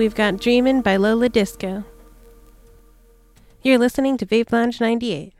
We've got Dreamin' by Lola Disco. You're listening to Vape Lounge 98.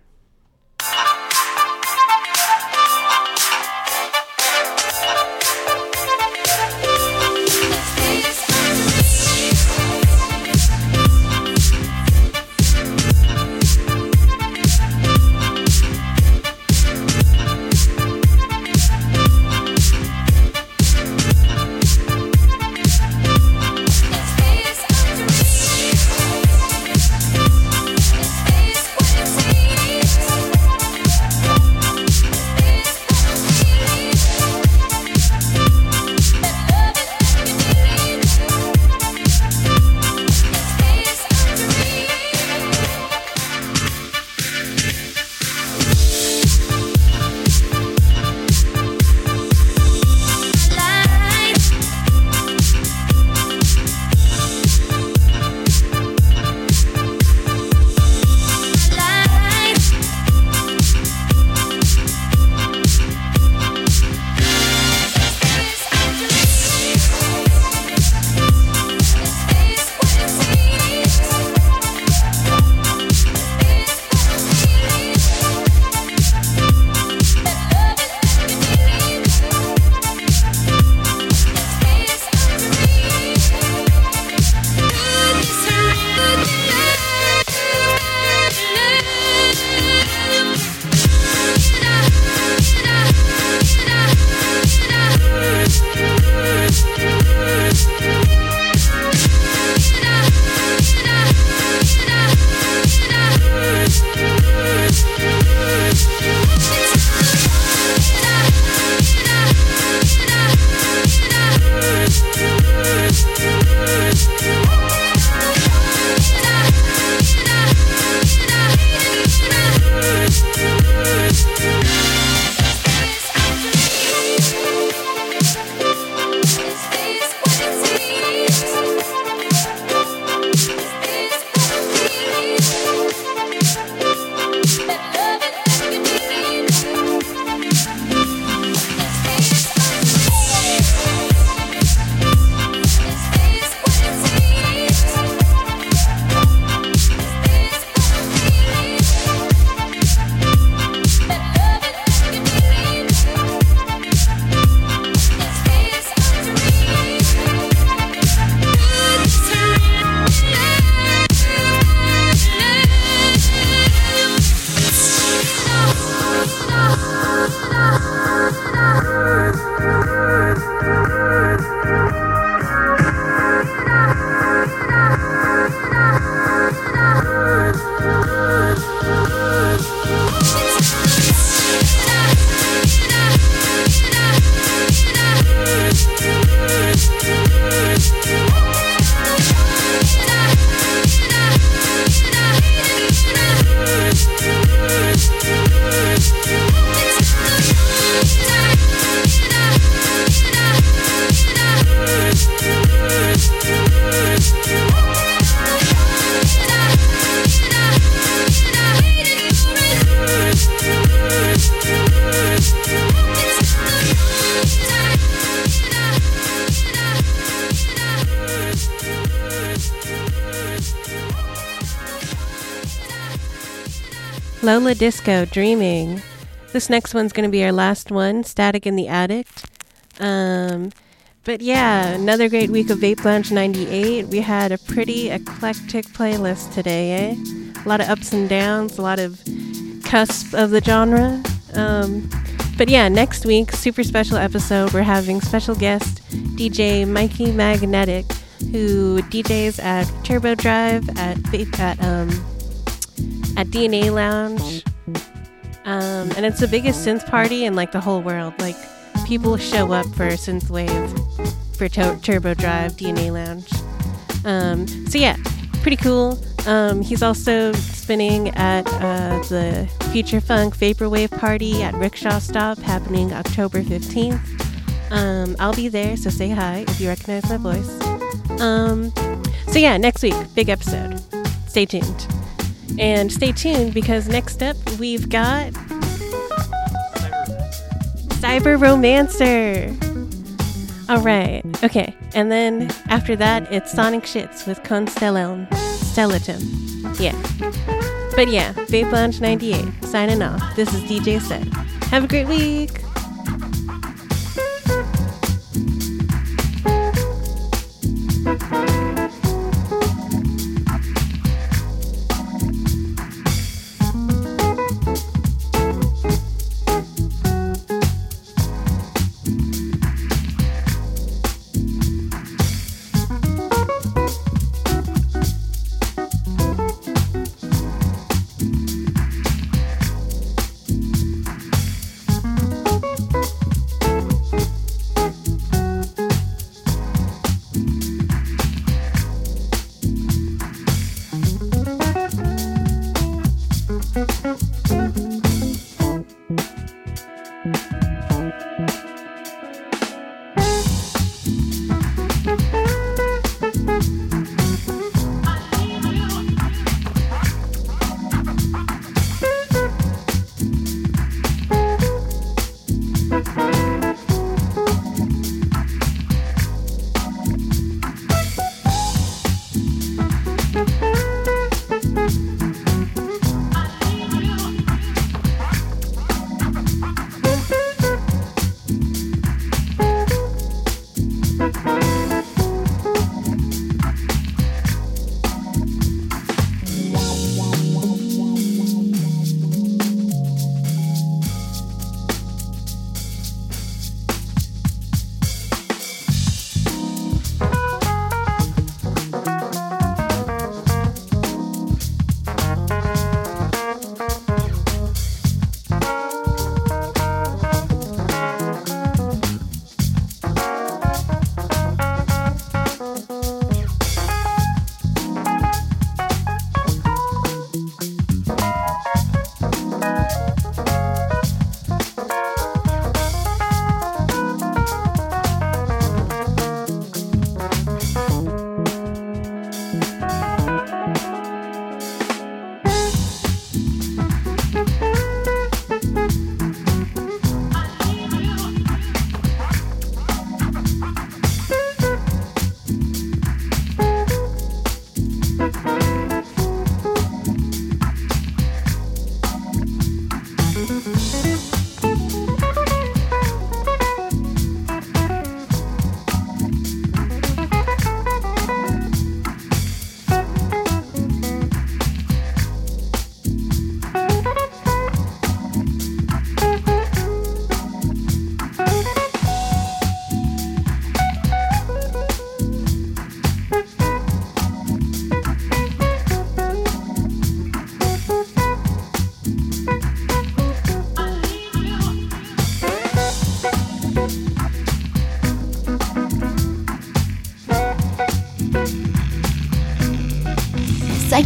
Disco, Dreaming. This next one's going to be our last one, Static in the Addict. Um, but yeah, another great week of Vape Lounge 98. We had a pretty eclectic playlist today, eh? A lot of ups and downs, a lot of cusp of the genre. Um, but yeah, next week, super special episode, we're having special guest DJ Mikey Magnetic, who DJs at Turbo Drive at at um, at DNA Lounge. And it's the biggest synth party in like the whole world. Like people show up for synthwave, for to- Turbo Drive, DNA Lounge. Um, so yeah, pretty cool. Um, he's also spinning at uh, the Future Funk Vaporwave Party at Rickshaw Stop happening October 15th. Um, I'll be there, so say hi if you recognize my voice. Um, so yeah, next week, big episode. Stay tuned. And stay tuned because next up we've got Cyber Romancer. All right. Okay. And then after that, it's Sonic Shits with Constellum. Stellatum. Yeah. But yeah, Vape Lounge 98, signing off. This is DJ Set. Have a great week.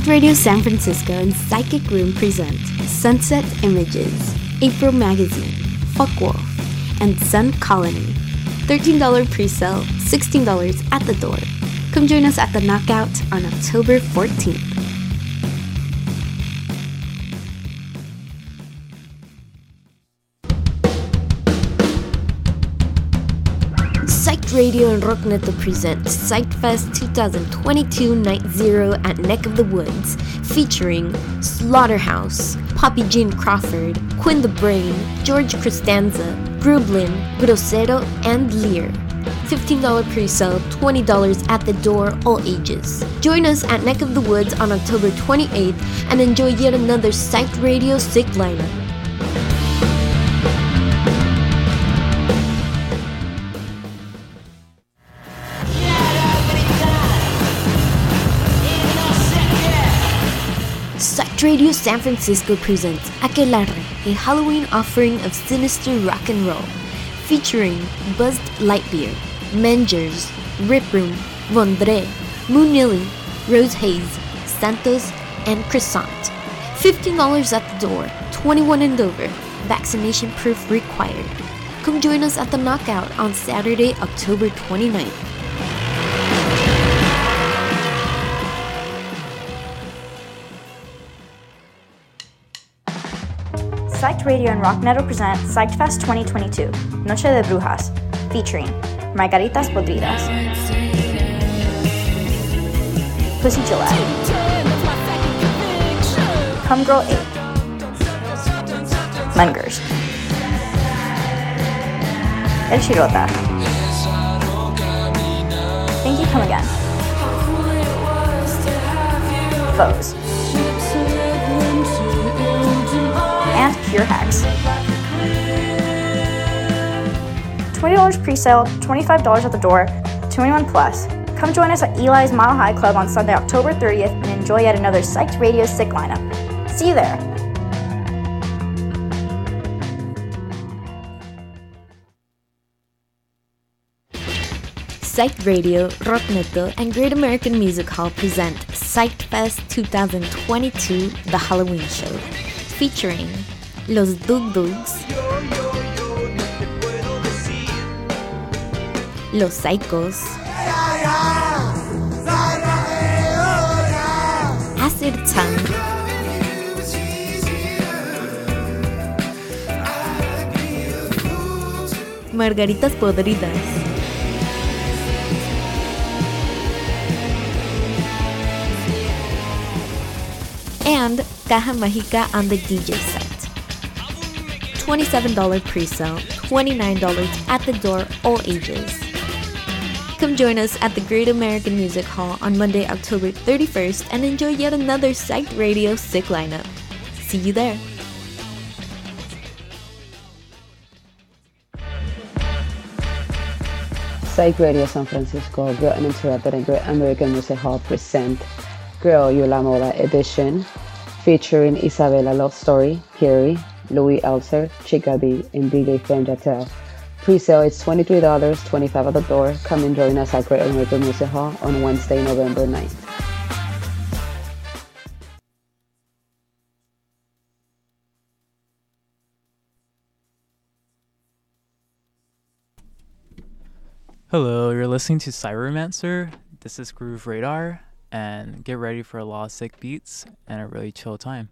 Psych Radio San Francisco and Psychic Room present Sunset Images, April Magazine, Fuckwolf, and Sun Colony. $13 pre-sale, $16 at the door. Come join us at the Knockout on October 14th. Radio and Rockneto present Psychfest 2022 Night Zero at Neck of the Woods, featuring Slaughterhouse, Poppy Jean Crawford, Quinn the Brain, George Costanza, Grublin, Grosero, and Lear. $15 pre-sale, $20 at the door, all ages. Join us at Neck of the Woods on October 28th and enjoy yet another Psych Radio Sick lineup. Radio San Francisco presents Aquelarre, a Halloween offering of sinister rock and roll, featuring Buzzed Lightbeer, Mengers, Rip Room, Vondre, Moonilly, Rose Haze, Santos, and Croissant. $15 at the door, 21 and over, vaccination proof required. Come join us at the Knockout on Saturday, October 29th. Psyched Radio and Rock Metal present Psyched Fest 2022, Noche de Brujas, featuring Margaritas Podridas, Pussy Gillette, Come Girl 8, Mungers, El Chirota, Thank You Come Again, Foes, Pure Hacks. $20 pre-sale, $25 at the door, 21 plus. Come join us at Eli's Mile High Club on Sunday, October 30th and enjoy yet another Psyched Radio Sick lineup. See you there. Psyched Radio, Rock Metal, and Great American Music Hall present Psyched Fest 2022, the Halloween show, featuring los Dugdugs, los Psychos, Acid Chan. Margaritas Podridas. And Caja Mágica and the DJs. $27 pre sale, $29 at the door, all ages. Come join us at the Great American Music Hall on Monday, October 31st, and enjoy yet another Psyched Radio Sick lineup. See you there. Psych Radio San Francisco, Girl Uninterrupted and Great American Music Hall present Girl You La Moda edition featuring Isabella Love Story, Gary, Louis Elser, Chica B, and DJ Femme Jatel. Uh, pre-sale is $23, 25 at the door. Come and join us at Great American Music Hall on Wednesday, November 9th. Hello, you're listening to Cybermancer. This is Groove Radar, and get ready for a lot of sick beats and a really chill time.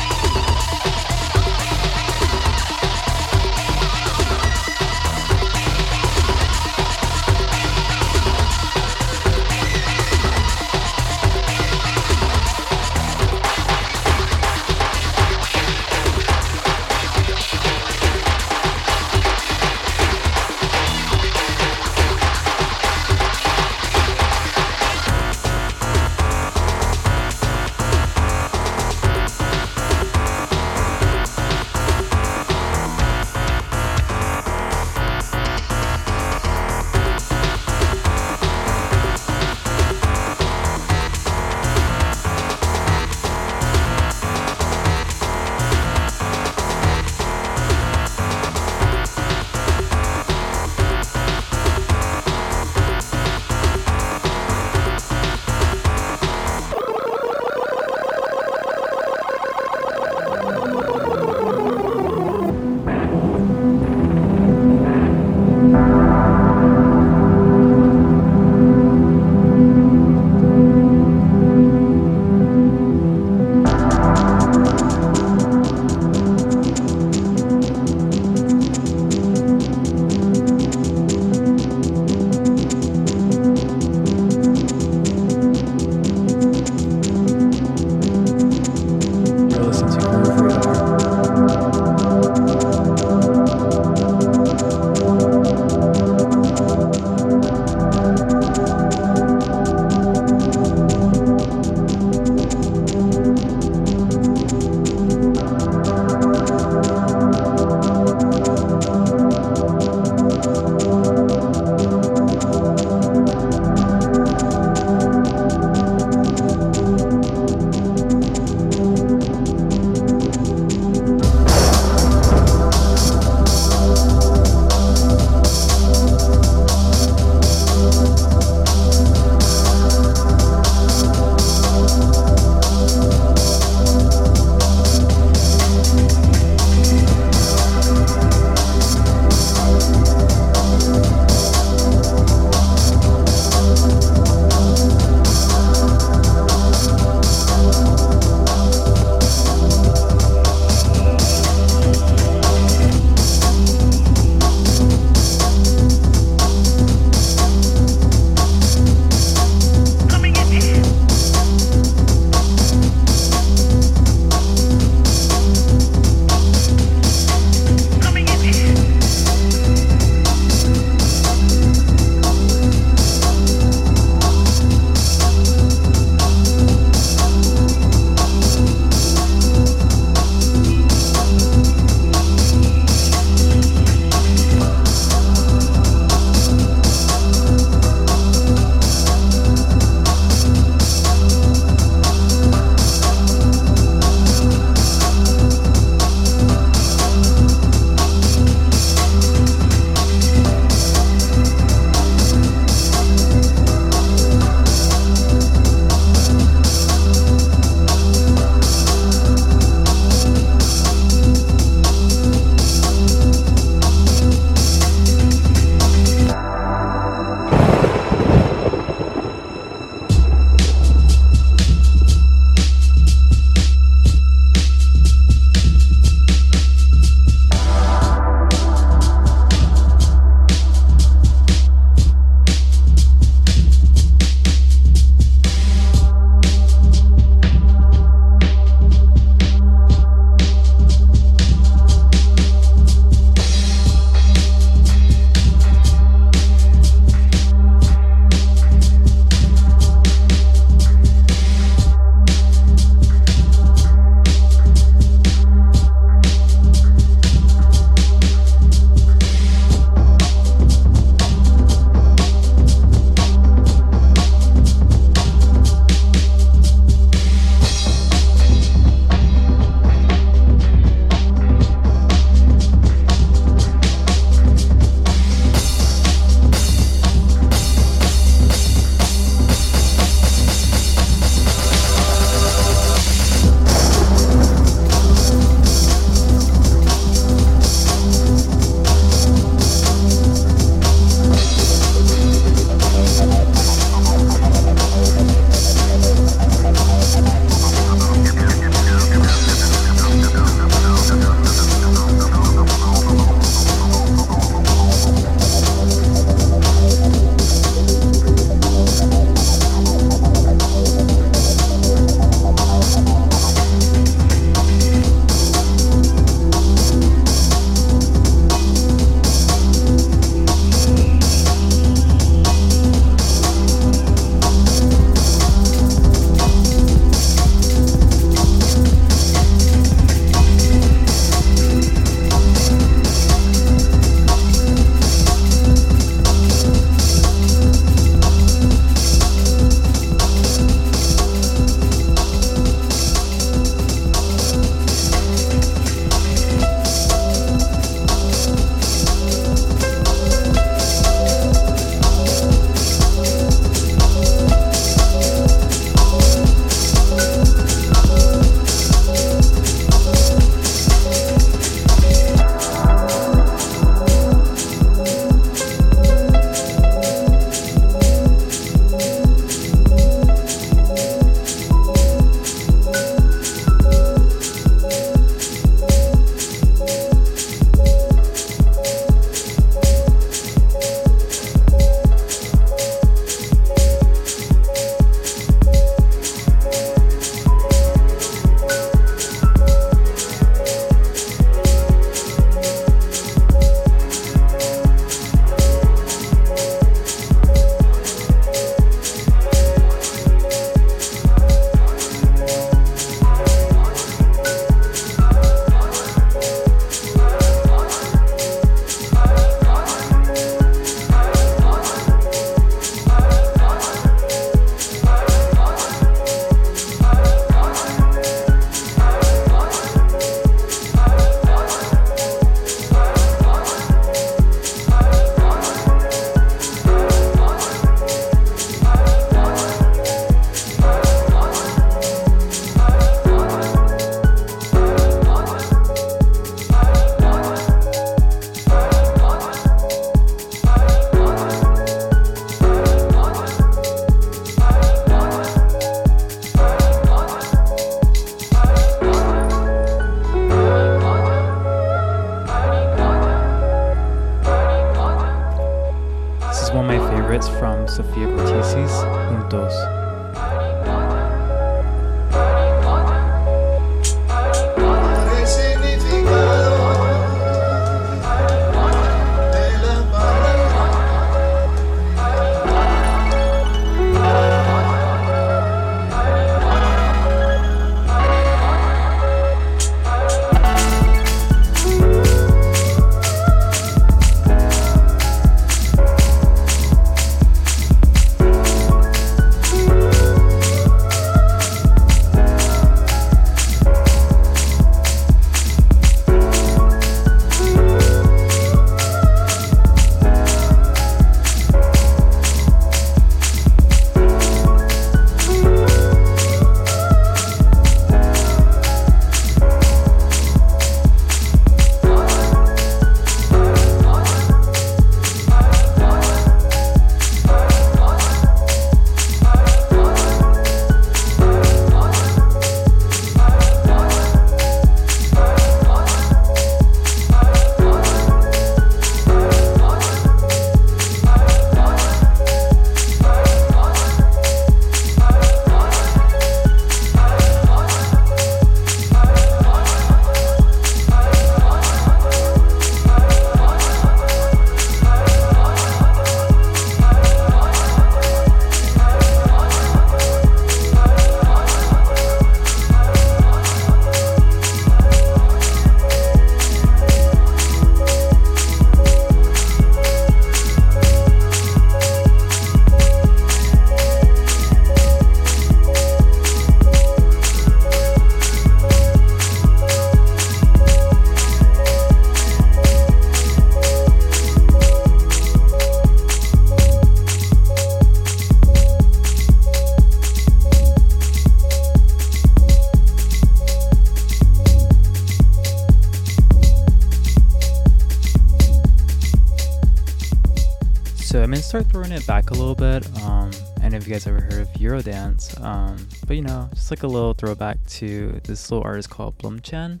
Um, but you know, just like a little throwback to this little artist called Blumchen.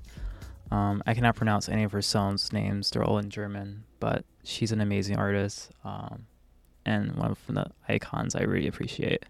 Um, I cannot pronounce any of her songs' names; they're all in German. But she's an amazing artist, um, and one of the icons I really appreciate.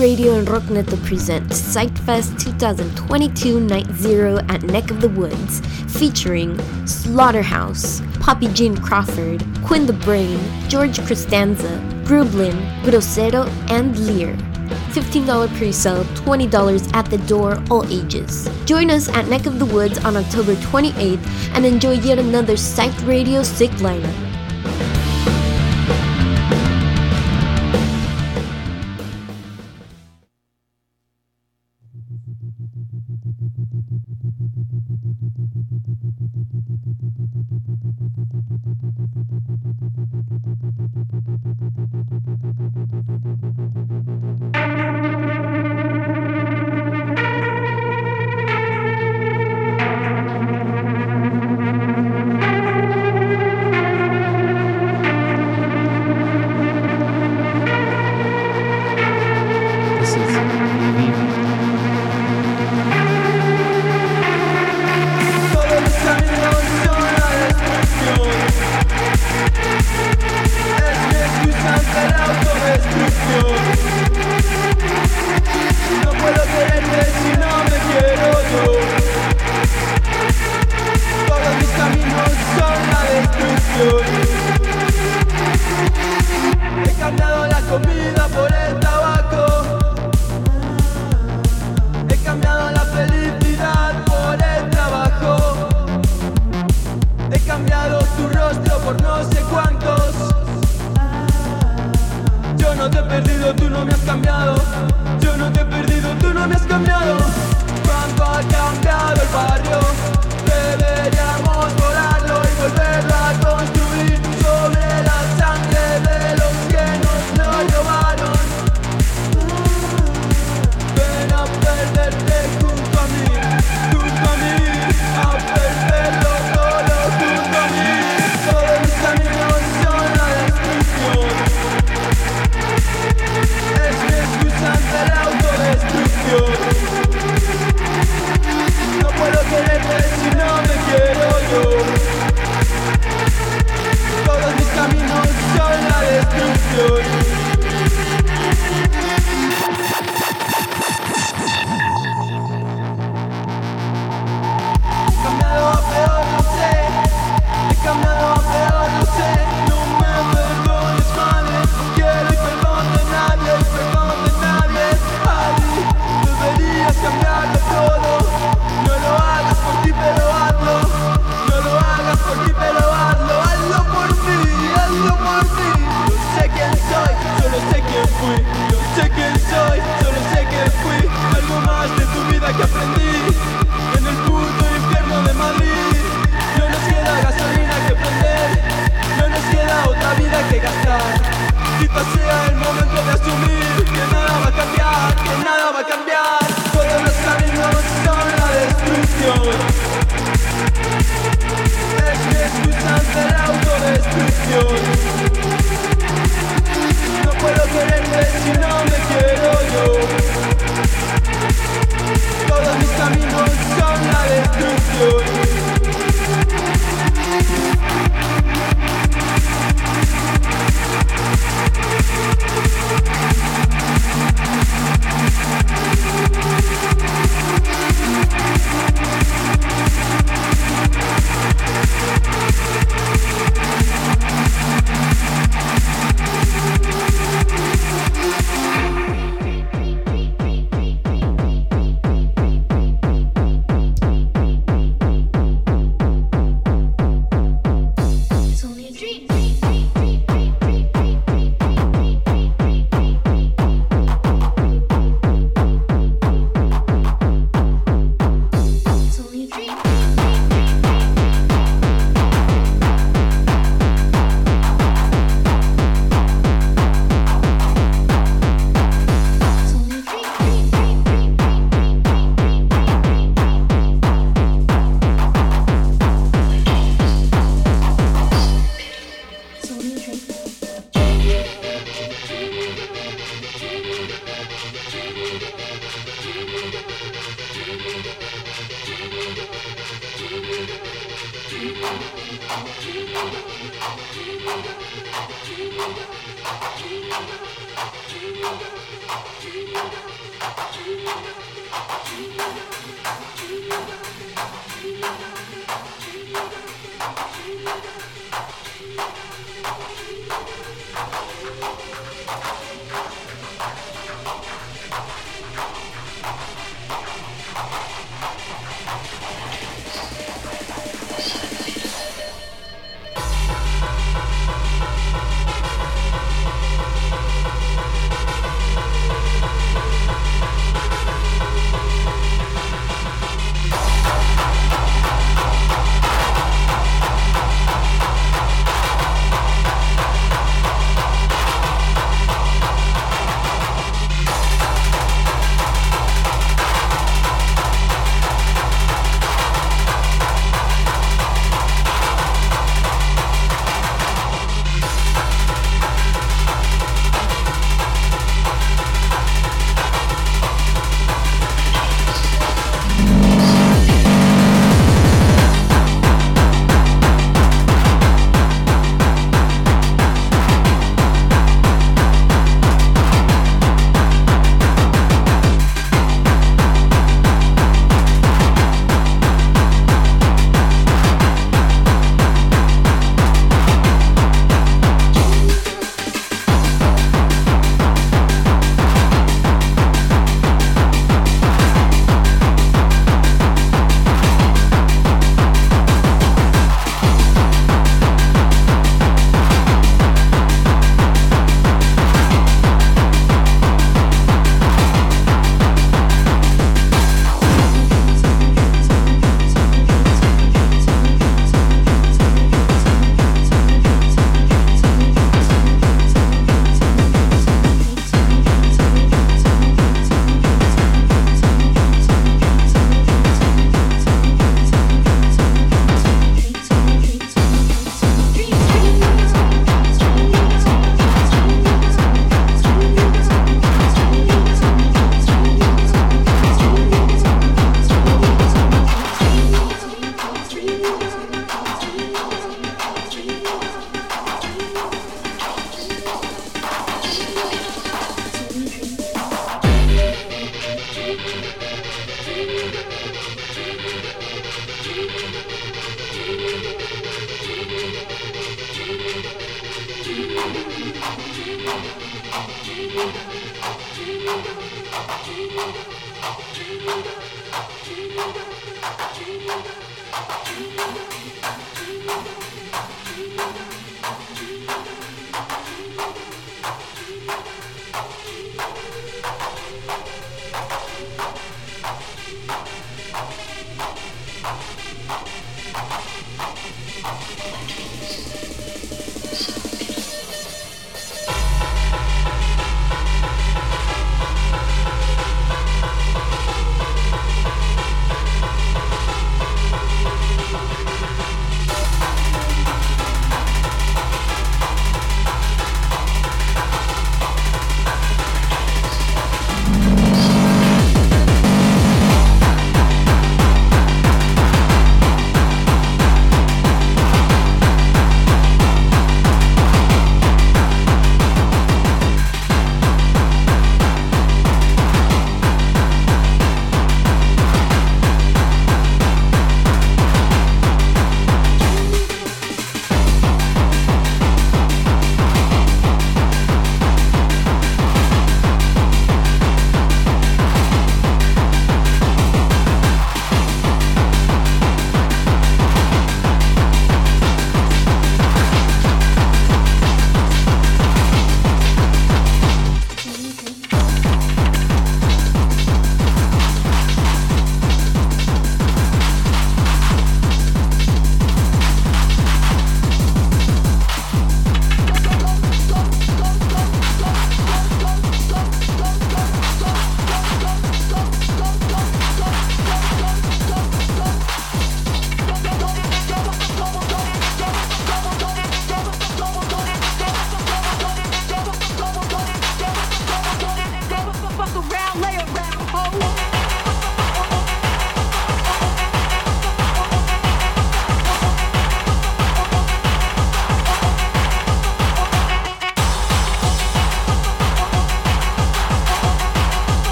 Radio and Rockneto present Psychfest 2022 Night Zero at Neck of the Woods, featuring Slaughterhouse, Poppy Jean Crawford, Quinn the Brain, George Costanza, Grublin, Grosero, and Lear. $15 pre-sale, $20 at the door, all ages. Join us at Neck of the Woods on October 28th and enjoy yet another Psych Radio Sick lineup.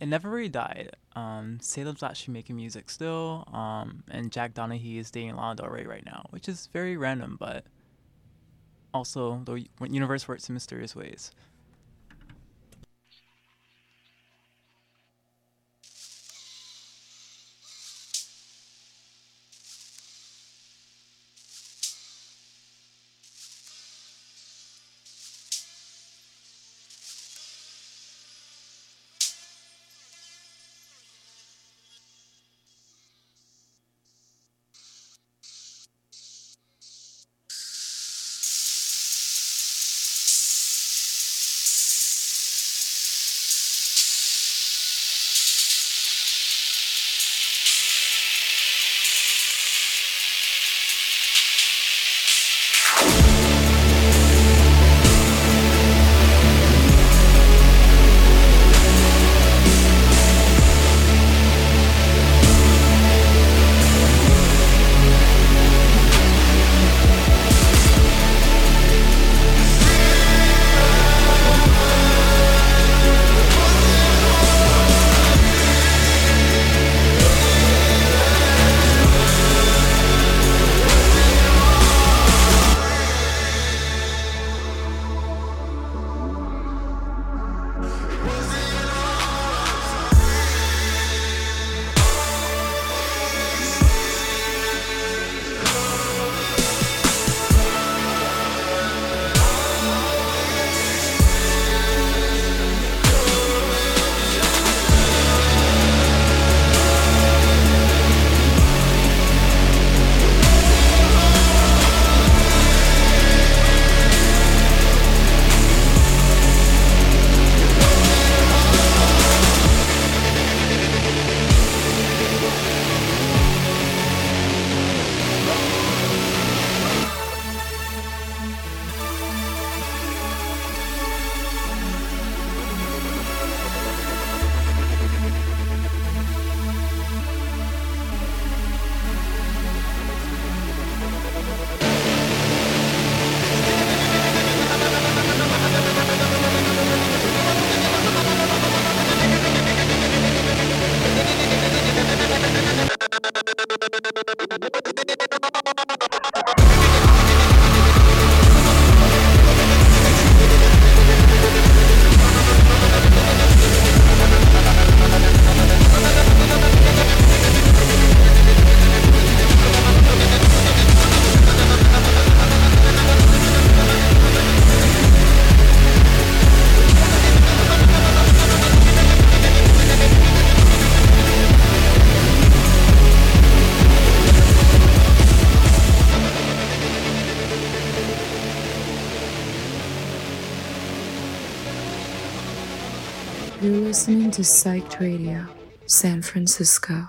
It never really died. Um, Salem's actually making music still. Um, and Jack Donoghue is dating Lana Del Rey right now, which is very random, but also the universe works in mysterious ways. To Psyched Radio, San Francisco.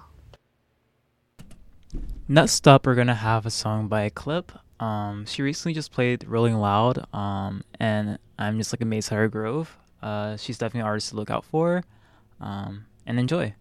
Next up, we're gonna have a song by Eclipse. Um, she recently just played Rolling Loud, um, and I'm just like amazed at her growth. Uh, she's definitely an artist to look out for, um, and enjoy.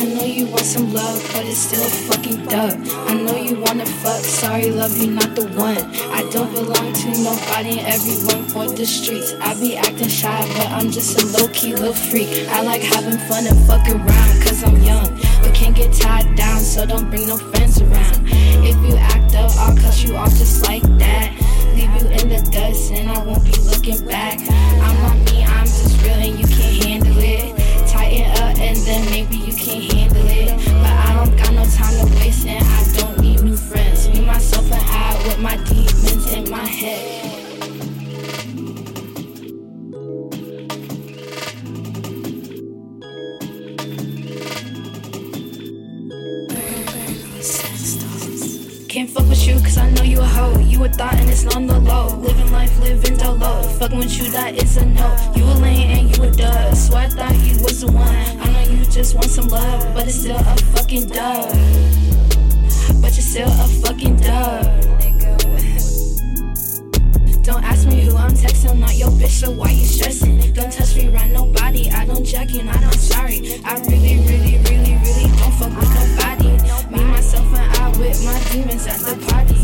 I know you want some love, but it's still a fucking dub. I know you wanna fuck, sorry, love you not the one. I don't belong to nobody everyone for the streets. I be acting shy, but I'm just a low key little freak. I like having fun and fuck around, cause I'm young. But can't get tied down, so don't bring no friends around. If you act up, I'll cut you off just like that. Leave you in the dust, and I won't be looking back. I'm not me, I'm just real, and you can't handle it. Tighten up, and then maybe can handle it. But I don't got no time to waste, and I don't need new friends. Me, myself, and I with my demons in my head. Can't fuck with you cause I know you a hoe. You a thought and it's on the low. Living life, living dolo. Fucking with you, that is a no. You a lane and you a dud. So I thought you was the one. I know you just want some love, but it's still a fucking dub. But you're still a fucking dub. Don't ask me who I'm texting, not your bitch, so why you stressing? Don't touch me, right nobody. I don't jack you, not I'm sorry. I really, really, really, really don't fuck with nobody. With my demons at the party.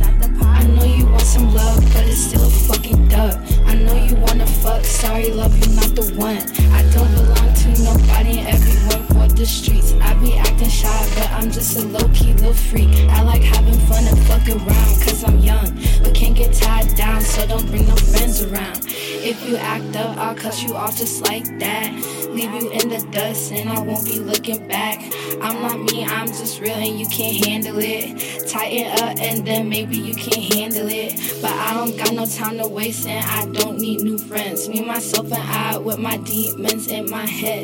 I know you want some love, but it's still a fucking dub. I know you wanna fuck, sorry, love you're not the one. I don't belong nobody and everyone for the streets. I be acting shy, but I'm just a low key little freak. I like having fun and fuck around, cause I'm young, but can't get tied down, so don't bring no friends around. If you act up, I'll cut you off just like that. Leave you in the dust, and I won't be looking back. I'm not me, I'm just real, and you can't handle it. Tighten up, and then maybe you can handle it. But I don't got no time to waste, and I don't need new friends. Me, myself, and I with my demons in my head. You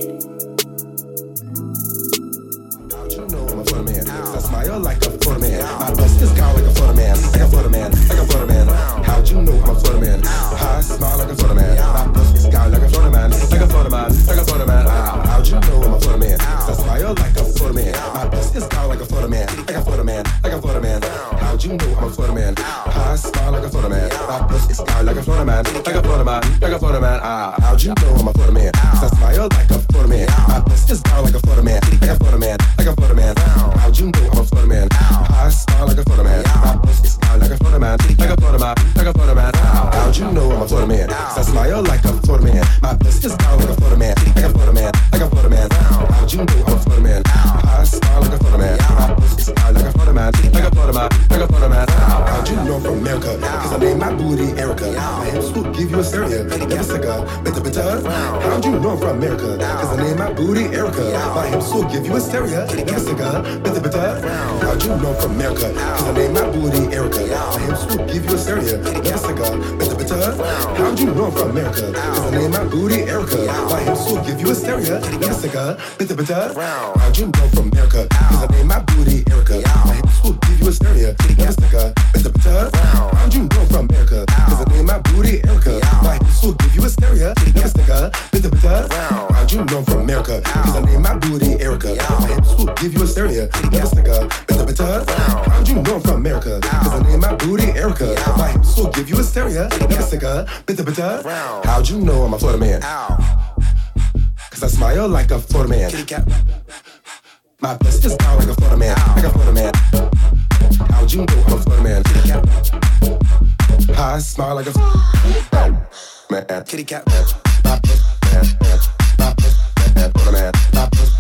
know I'm a photo man. I smile like a photo man. My bust is gone like a photo man. Like a photo man. Like a photo man. How'd you know I'm a photo man? I smile like a photo man. My bust is gone like a photo man. Like a photo man. Like a photo man. Ah, How'd you know I'm a photo man? I smile like a photo man. My bust is gone like a photo man. Like a photo man. Like a photo man. You know I'm a photo man? I smile like a photo man. My bust is gone like a photo man. Like a photo man. Like a photo man. Ah, how'd you know I'm a photo man? I smile like a photo man. My bust is gone like a photo man. Like a photo man. Like a photo man. How'd you know I'm a photo man? I smile like a photo man. My bust is gone like a photo man. Like a photo man. Like a photo man. How'd you know I'm a photo man? I smile like a photo man. My bust is gone like a photo man. Like a photo man. Like a photo man. How'd you know I'm a photo man? I smile like a photo man. My bust is gone like a photo man. Like a photo man. Like a photo man. How'd you know I'm from America? Cause I named my booty Erica. My hips will give you a stereo. Never cigar. Bitter bitter. How'd you know I'm from America? Cause I named my booty Erica. My hips will give you a stereo. Never cigar. Bitter bitter. How'd you know I'm from America? Cause I named my booty Erica. My hips will give you a stereo. Never cigar. Bitter bitter. How'd you know I'm from America? Cause I named my booty Erica. My hips will give you a stereo. Never cigar. Bitter bitter. How'd you know from America? Cause I named my booty Erica. Hips give you a stereo. Never cigar. Bitter bitter. How'd you know I'm from America? Cause I named my booty Erica. My hips give you a stereo. Never cigar. Bitter bitter. How'd you know I'm from America? Cause I named my booty Erica. My hips give you a stereo. Never cigar. Bitter bitter. How'd you know I'm from America? Cause I named my booty Erica. My hips give you a stereo. Never cigar. Bitter bitter. How'd you know I'm a Florida man? Cause I smile like a Florida man. My bust is down like a Florida man. Like a Florida man. How'd I'm a Florida man? I smile like a man. Kitty cat. My bust, man. My bust, man, Florida man. My bust,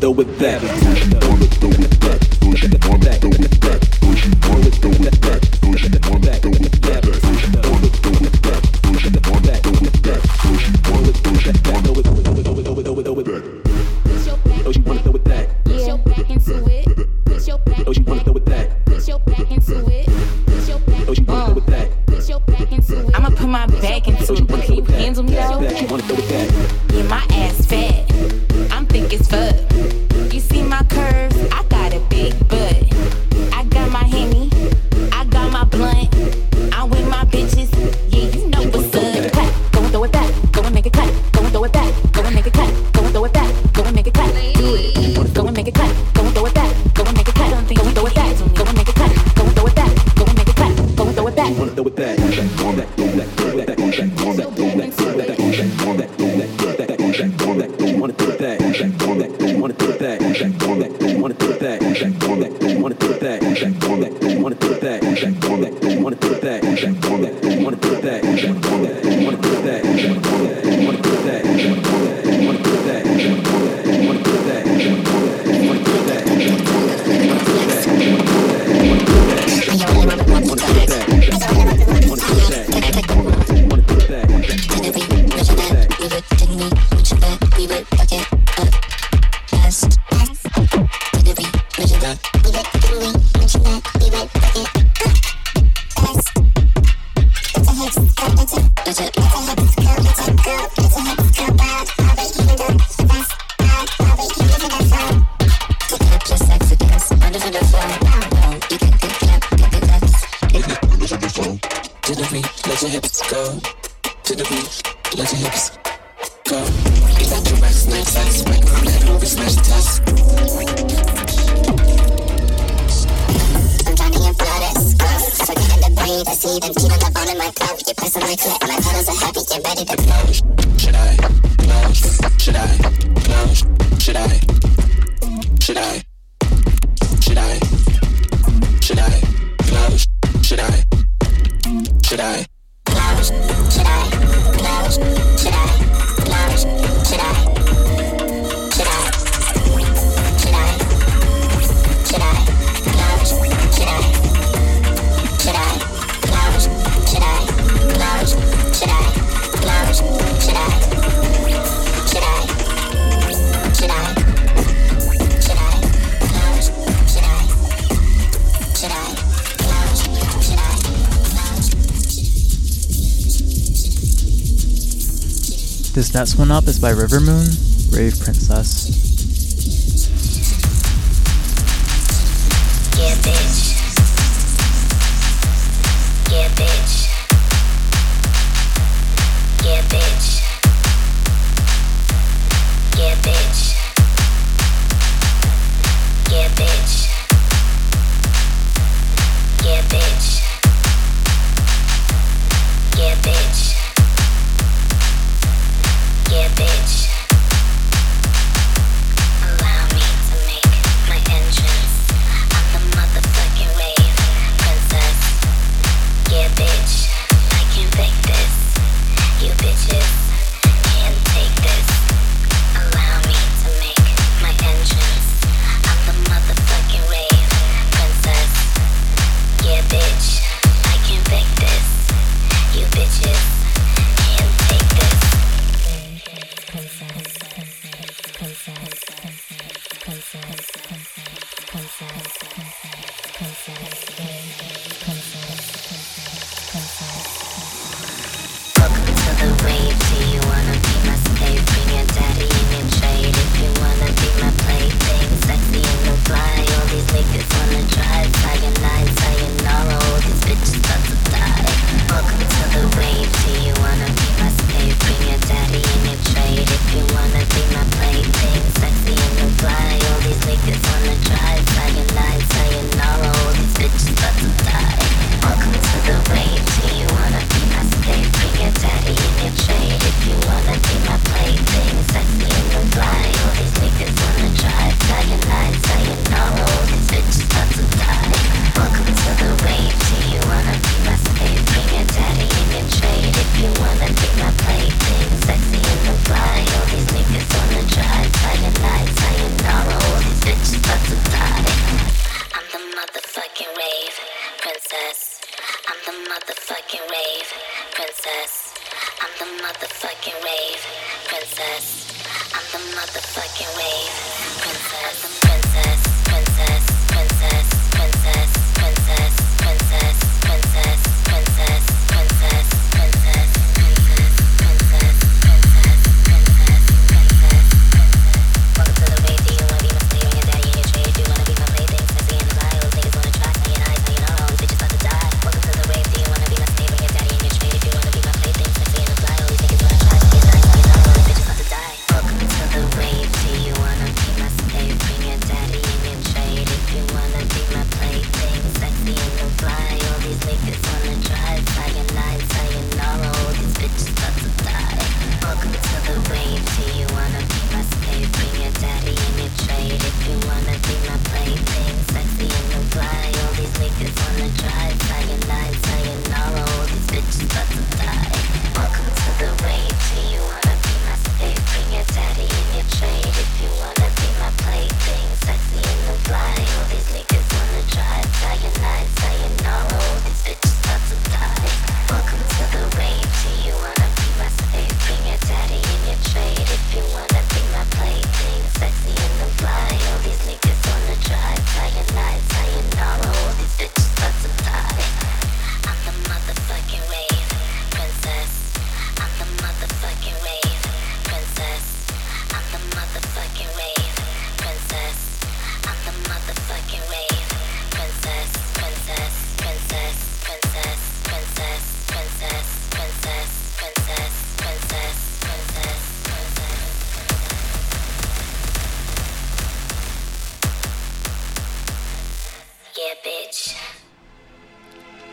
though with back. Next one up is by River Moon, Rave Princess.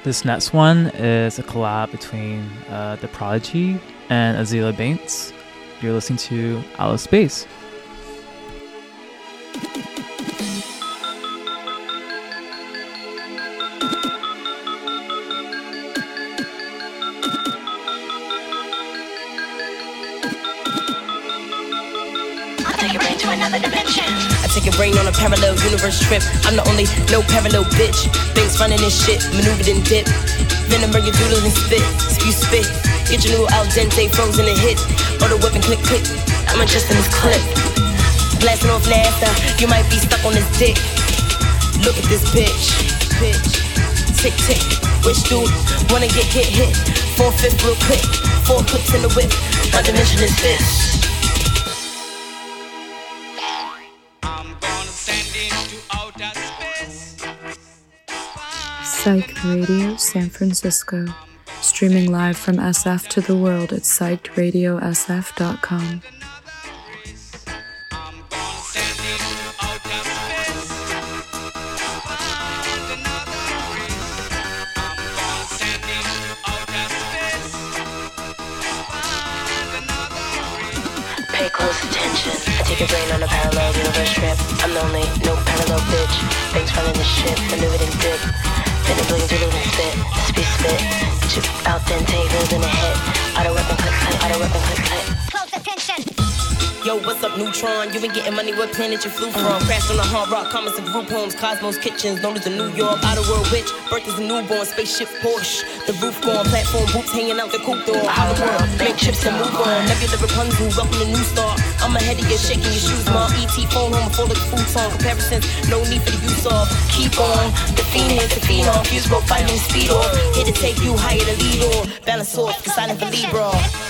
This next one is a collab between uh, The Prodigy and Azealia Banks. You're listening to Alice Space. I'm the only no parallel bitch. Things running in shit, maneuvered and dip. Venom bring your doodle and spit, spew spit. Get your new al dente frozen and hit. Or the weapon click click. I'm just in this clip. Blasting off NASA, you might be stuck on this dick. Look at this bitch. Bitch. Tick tick. Which dude wanna get hit hit? Four fifth real quick. Four clips in the whip. My dimension is this. Psych Radio San Francisco. Streaming live from SF to the world at psychedradiosf.com. Pay close attention. I take your brain on a parallel universe trip. I'm only no parallel bitch. Things running the ship, maneuvered and dip. Then it blinks, doodle and spit. Spit. Get you out then take holes in the hit. Auto weapon click click. Auto weapon click click. Close attention. Yo, what's up, Neutron? You been getting money, what planet you flew from? Crashed on the hard rock, comments and group homes, Cosmos kitchens, known as the New York outer world witch. Birth is a newborn, spaceship Porsche. The roof gone, platform boots hanging out the coupe door. Outer world, make chips and move on. Nebula Rapunzel, welcome to New Star. I'm ahead of you, shaking your shoes, mom. ET phone home, full of futon. Comparisons, no need for the use of. Keep on, the fiend is the fiend on. Fuse broke, fighting speed off. Here to take you higher to lead on. Balance off, deciding for Libra. Pay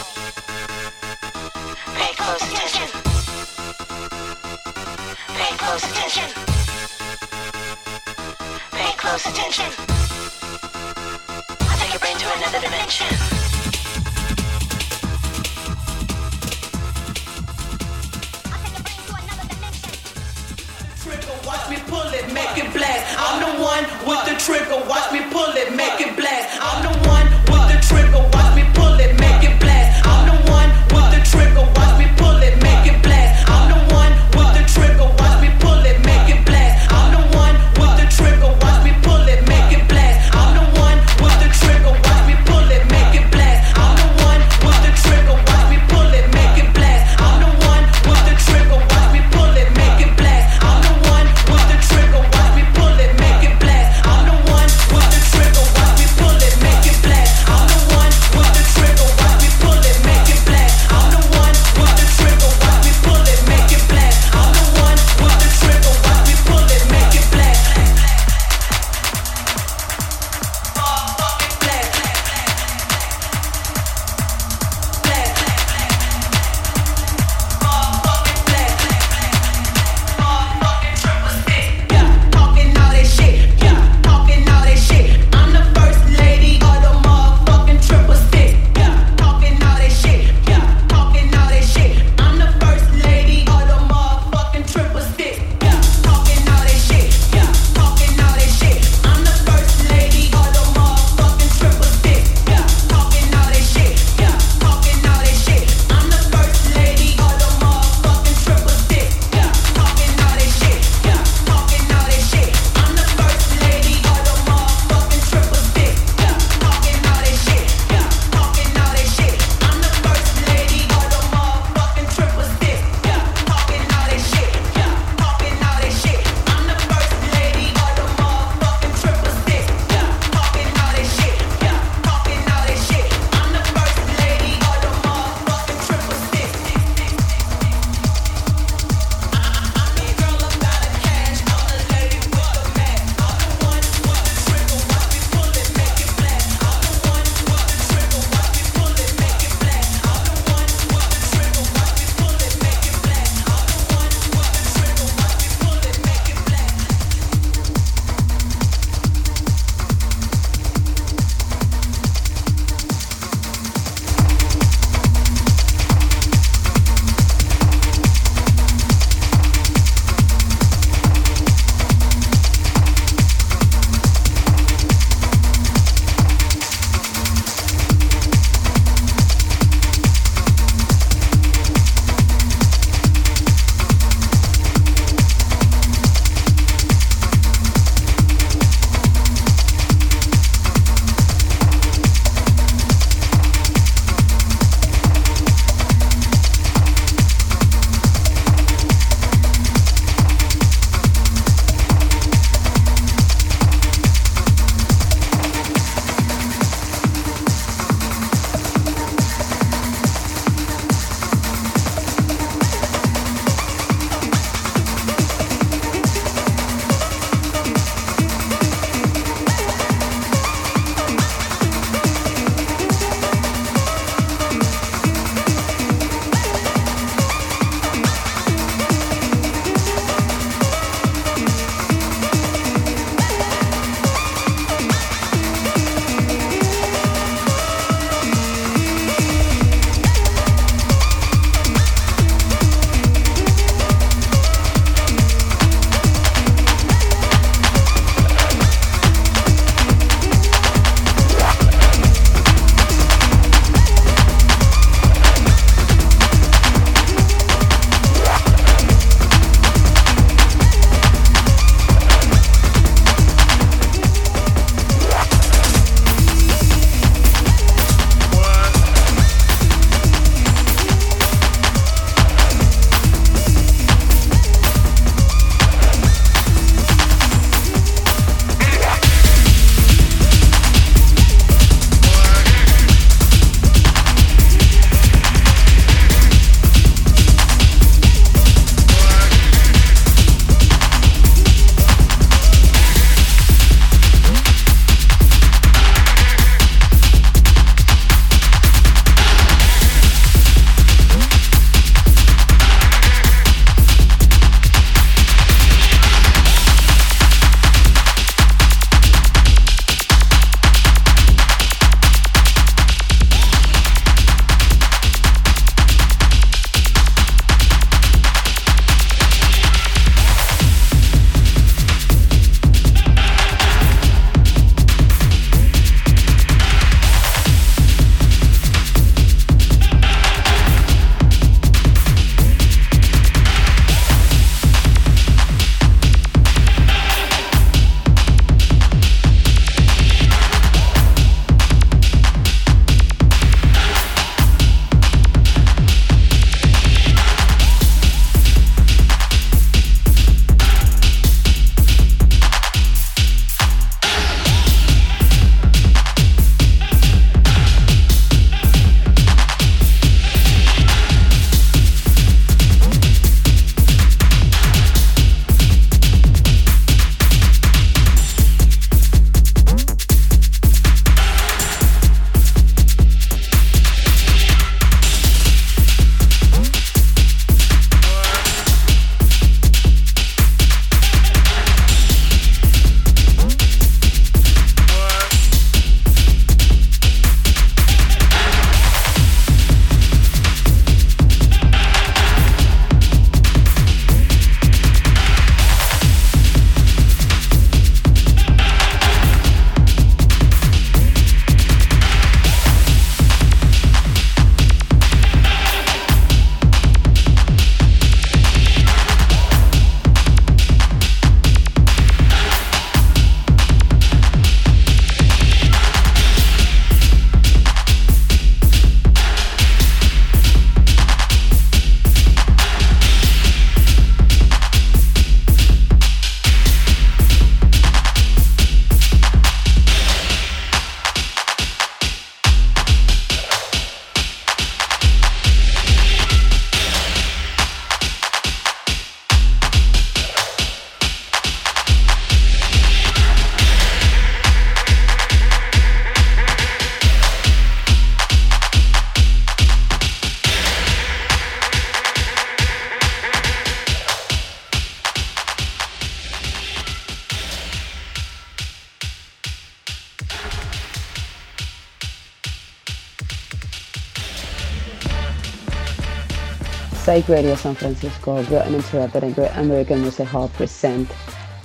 Psych Radio San Francisco, Girl and Interrupted and Great American Music Hall present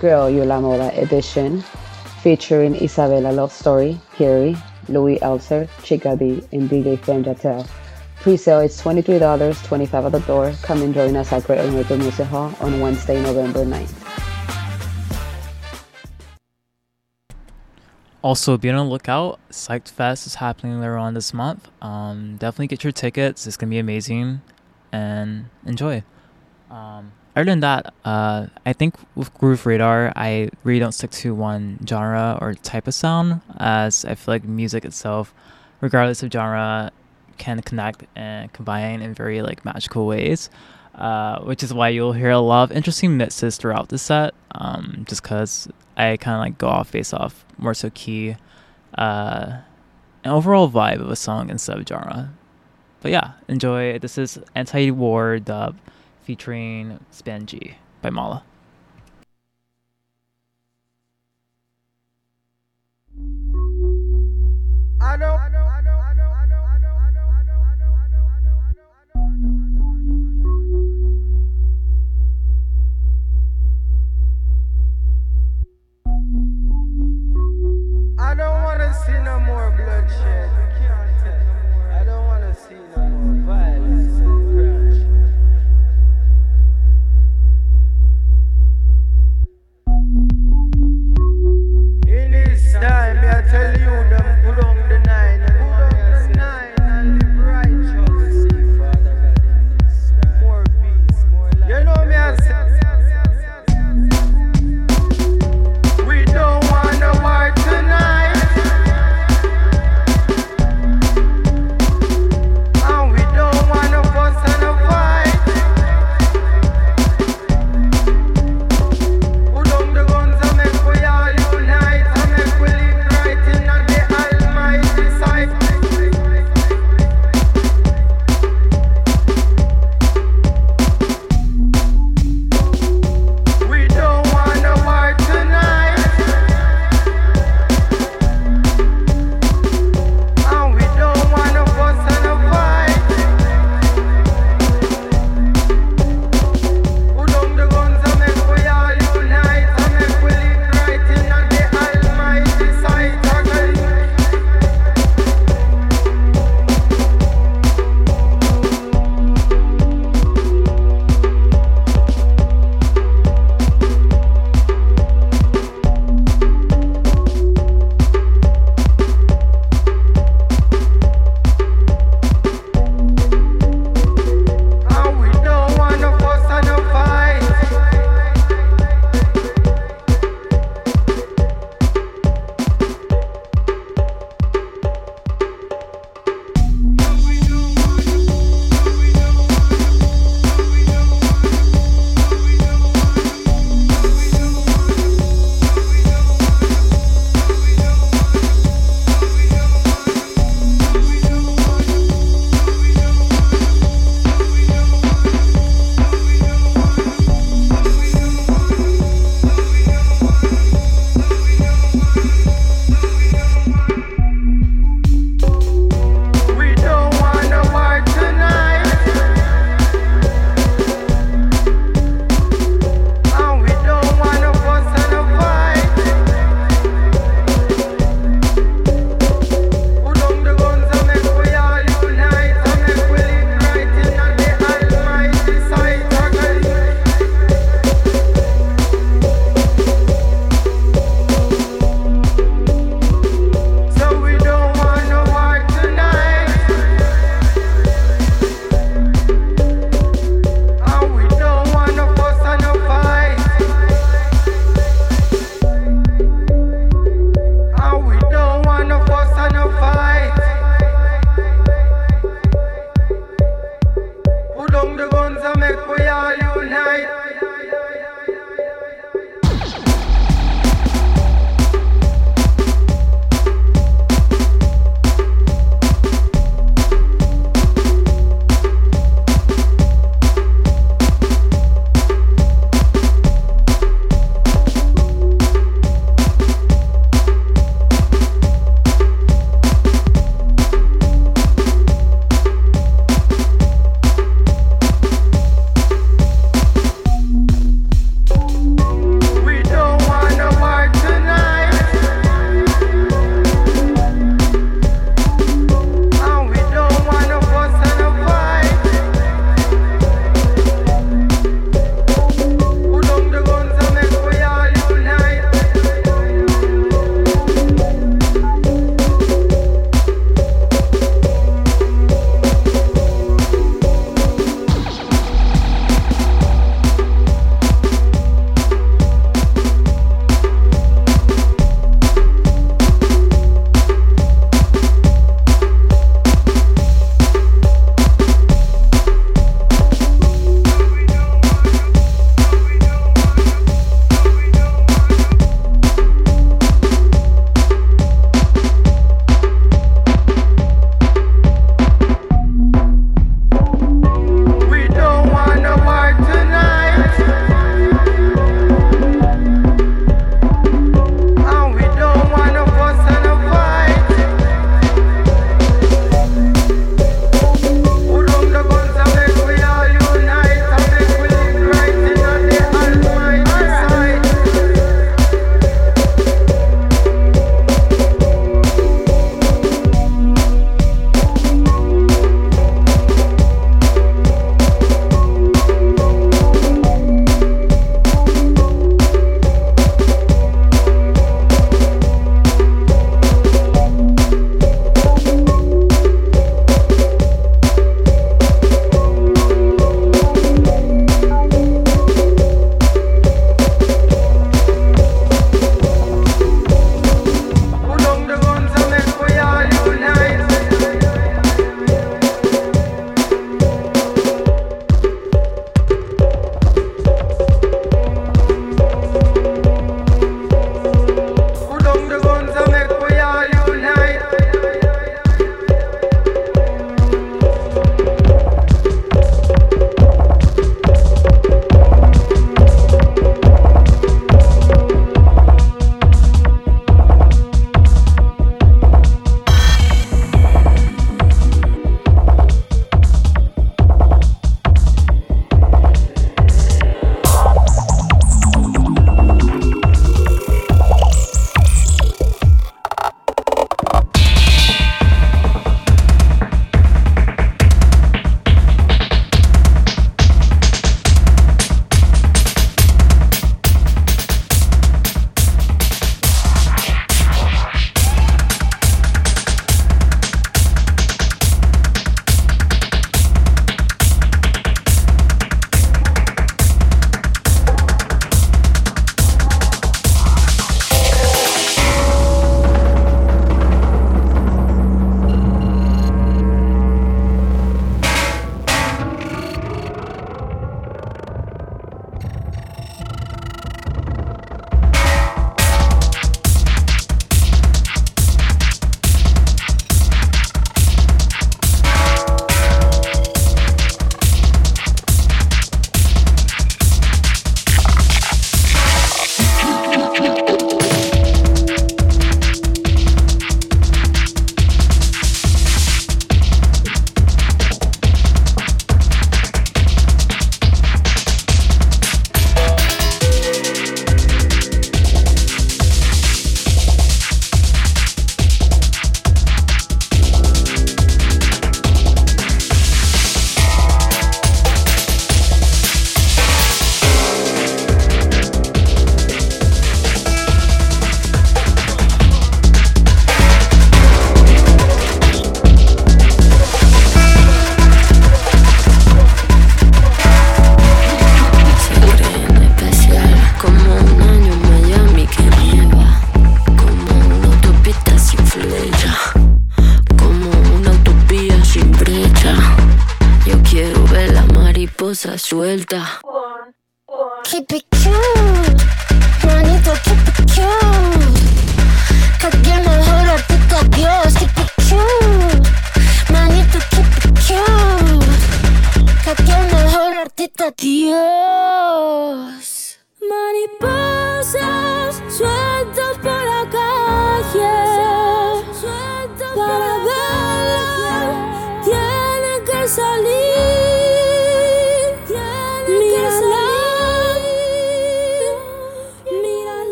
Girl You La Moda Edition featuring Isabella Lovestory, Carrie, Louis Elser, Chica B, and DJ Fem Jatel. Pre-sale is $23, 25 at the door. Come and join us at Great American Music Hall on Wednesday, November 9th. Also, be on the lookout. Psyched Fest is happening later on this month. Um, definitely get your tickets. It's gonna be amazing, and enjoy. Um, other than that, uh, I think with Groove Radar, I really don't stick to one genre or type of sound, as I feel like music itself, regardless of genre, can connect and combine in very like magical ways. Uh, which is why you'll hear a lot of interesting mixes throughout the set. Um, just because I kind of like go off based off more so key, uh, an overall vibe of a song instead of genre. But yeah, enjoy. This is Anti War Dub featuring Spen G by Mala. I know, I don't wanna see no more.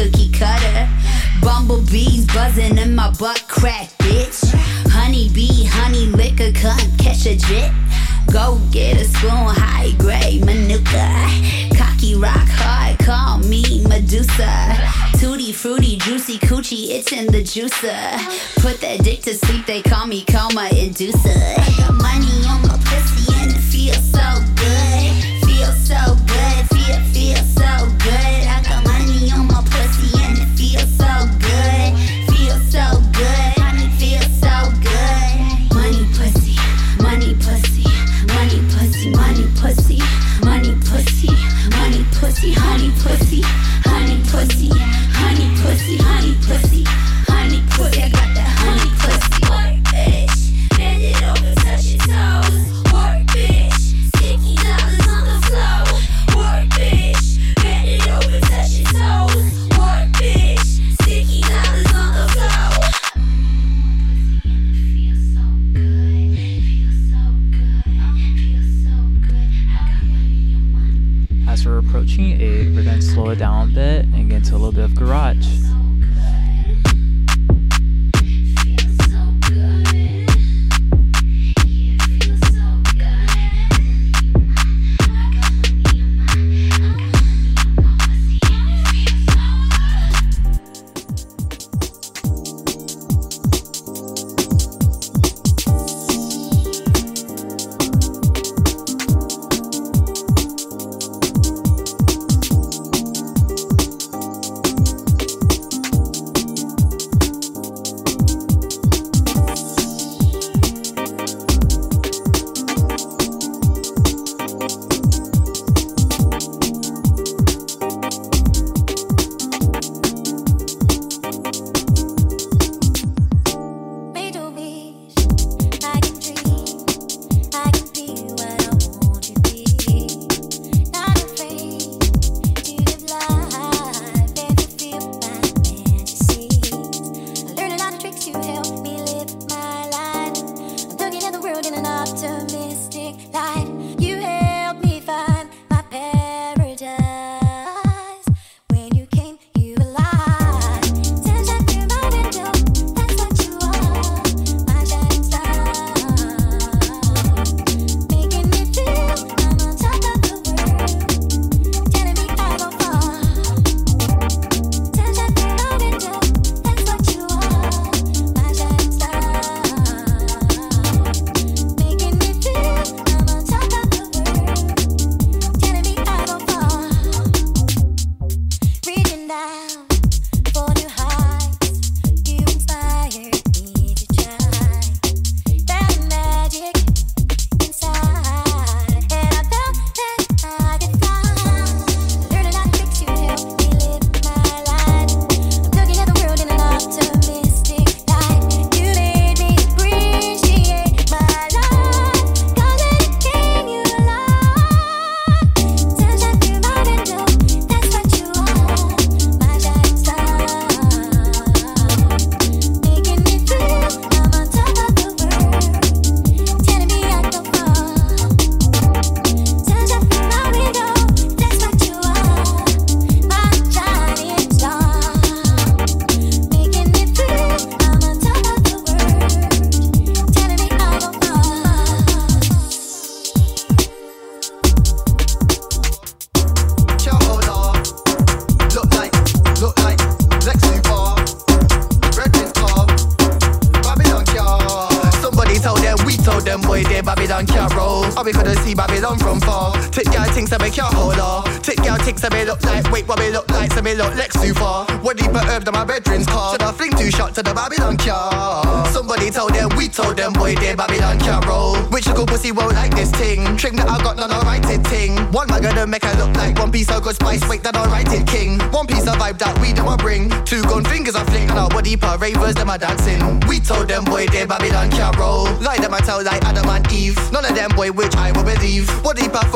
cookie cutter. Bumblebees buzzing in my butt crack, bitch. Honeybee, honey liquor, cunt, catch a jet. Go get a spoon, high grade manuka. Cocky rock hard, call me Medusa. Tutti fruity, juicy coochie, it's in the juicer. Put that dick to sleep, they call me coma inducer. I got money on my pussy and it feels so good. Feels so good, feel, feel so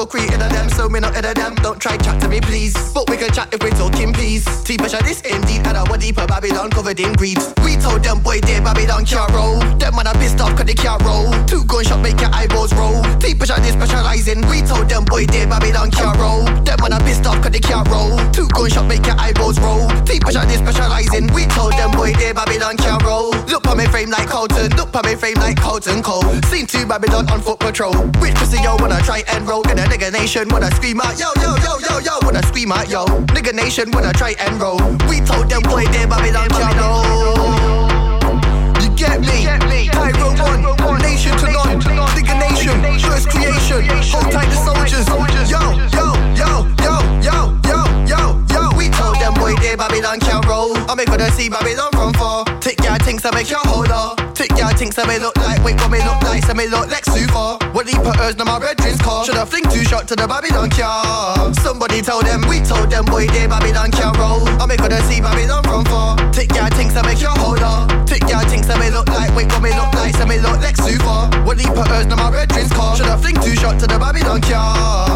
I for creating of them, so me not of them. Don't try chat to me, please. But we can chat if we're talking peace. T pressure this indeed, and our deeper Babylon covered in greed. We told them, boy, they Babylon can't roll. Them man are pissed off, cause they can't roll. Two gunshot make your eyeballs roll. T pressure this specializing. We told them, boy, they Babylon can't roll. Them man are pissed off, cause they can't roll. Two gunshot make your eyeballs roll. T pressure this specializing. We told them, boy, they Babylon can't roll. Look on me frame like Colton, look on me frame like Colton Cole. Seen two Babylon on foot patrol. Which pussy yo I try and roll in a nigga nation I scream out yo yo yo yo yo I scream out yo. Nigga nation I try and roll. We told them boy they Babylon can't roll. You get me? Tyro one, nation to none, nigga nation, first creation. Hold tight the soldiers. Yo yo yo yo yo yo yo yo. We told them boy they Babylon can't roll. I make gonna see Babylon from far. Tick your things to make your hold things to me look like, wait what me look like, so me look like super. What deep hers now my brethren's car. Should I fling two shot to the Babylon car? Somebody told them, we told them, boy they Babylon can't roll. I make gonna see Babylon from far. Tick your things to make your hold up. Tick your things to me look like, wait what me look like, so me look like super. What deep hers now my brethren's car. Should I fling two shot to the Babylon car?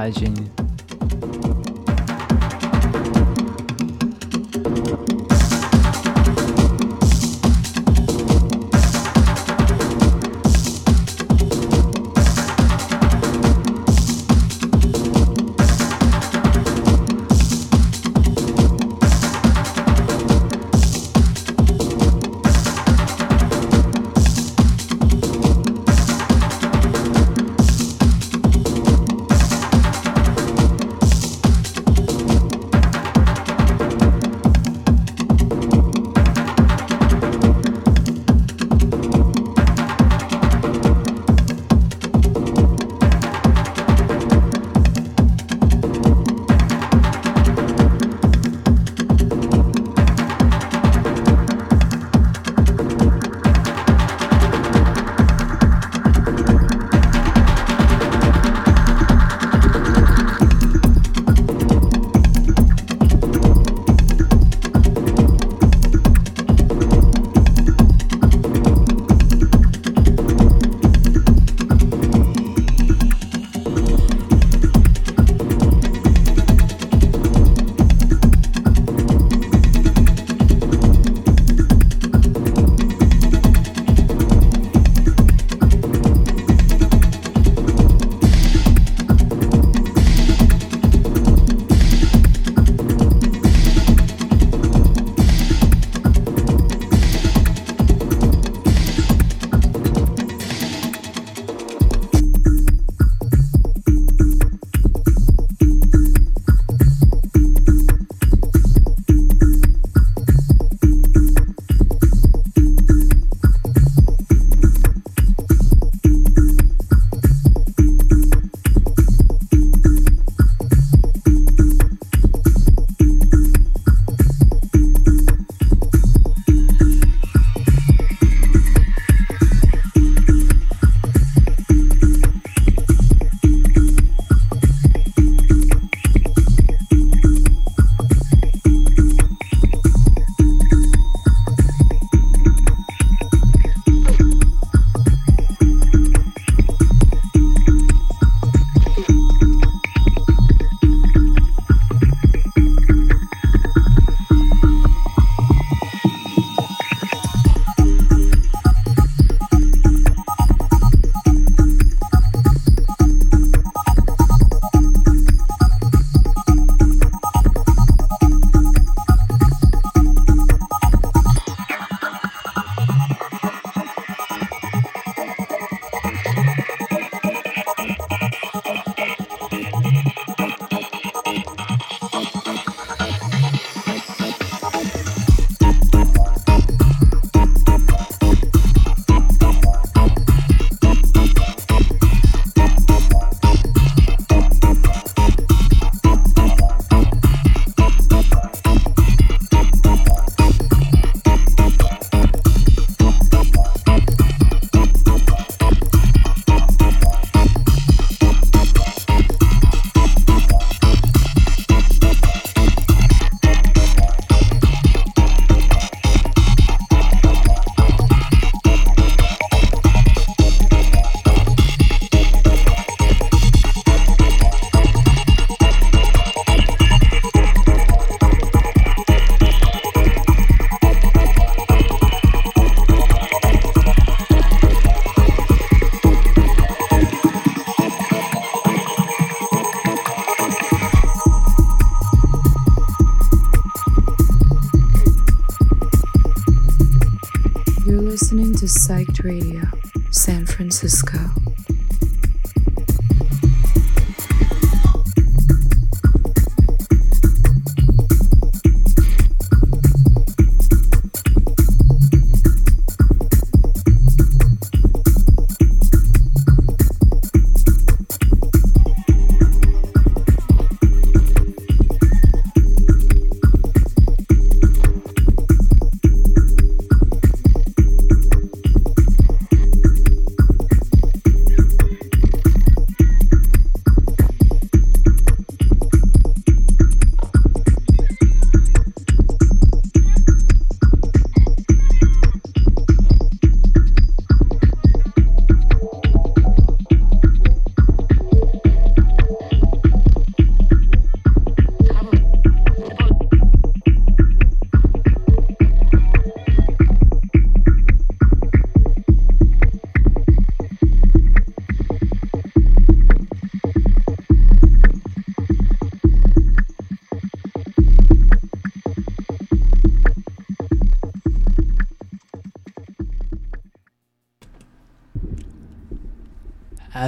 viagem.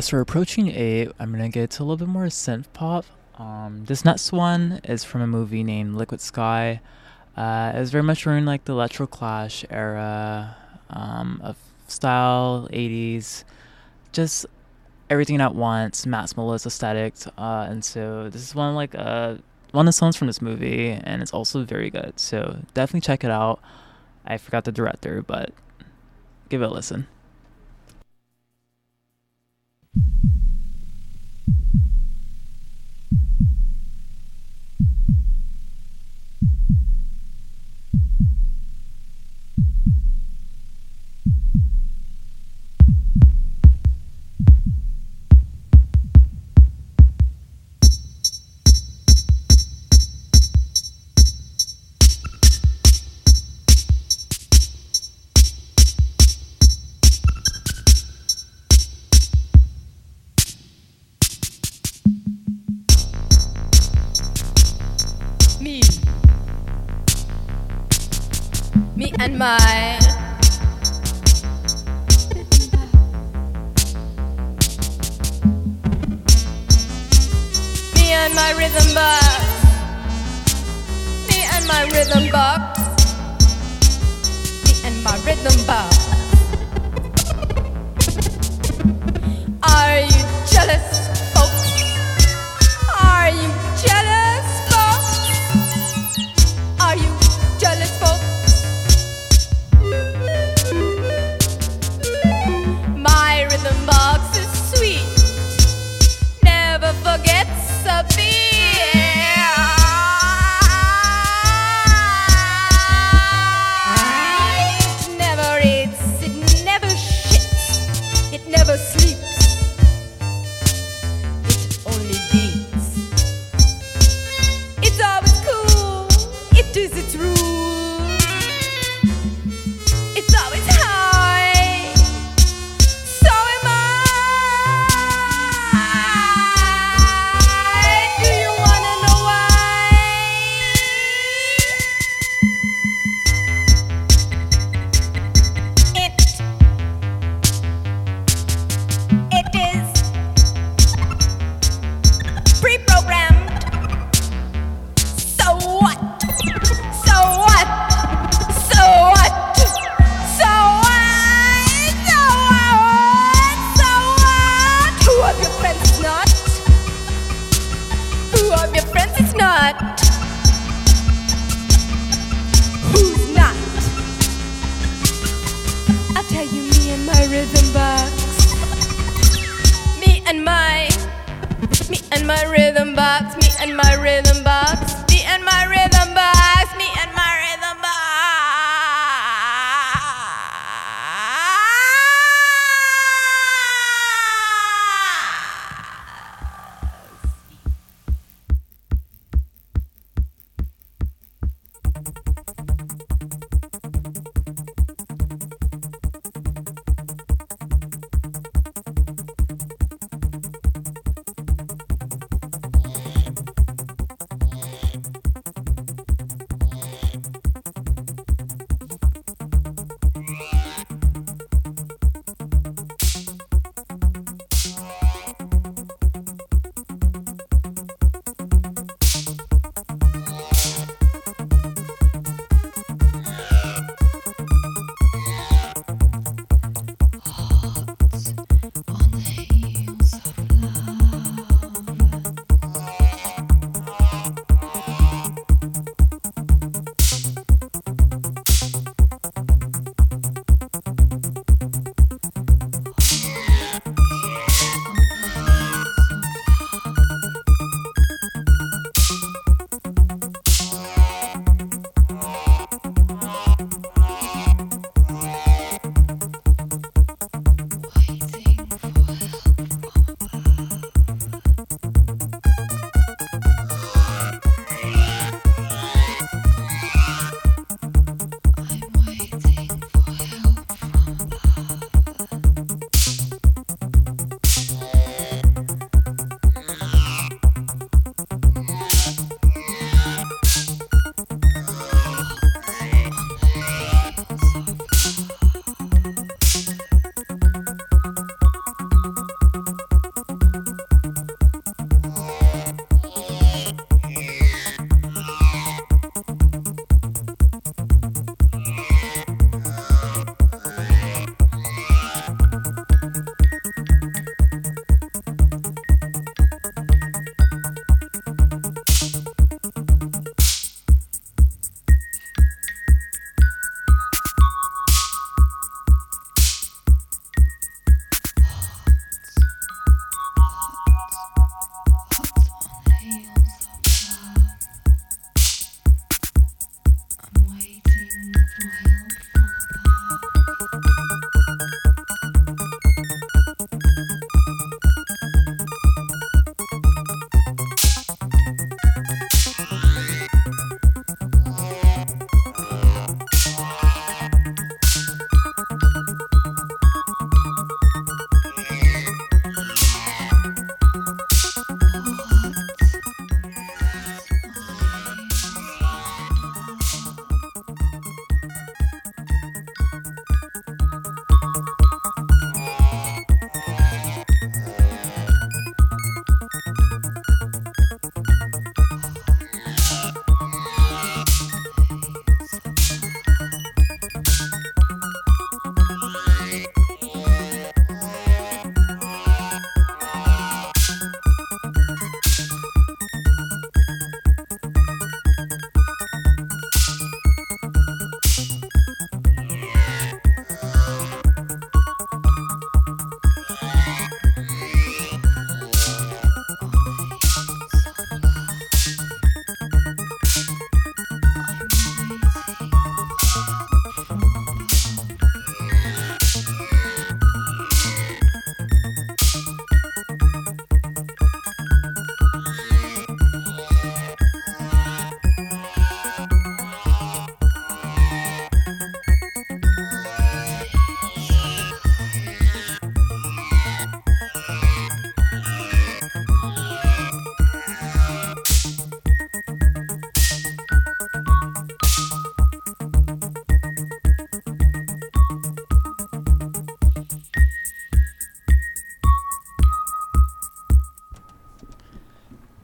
As for approaching eight, I'm gonna get to a little bit more synth pop. Um, this next one is from a movie named Liquid Sky. Uh, it was very much during like the Electro Clash era um, of style, 80s, just everything at once, maximalist aesthetic. Uh, and so this is one like uh, one of the songs from this movie, and it's also very good. So definitely check it out. I forgot the director, but give it a listen. Thank you.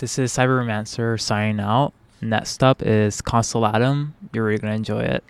This is Cyberromancer signing out. Next up is Constellatum. You're really gonna enjoy it.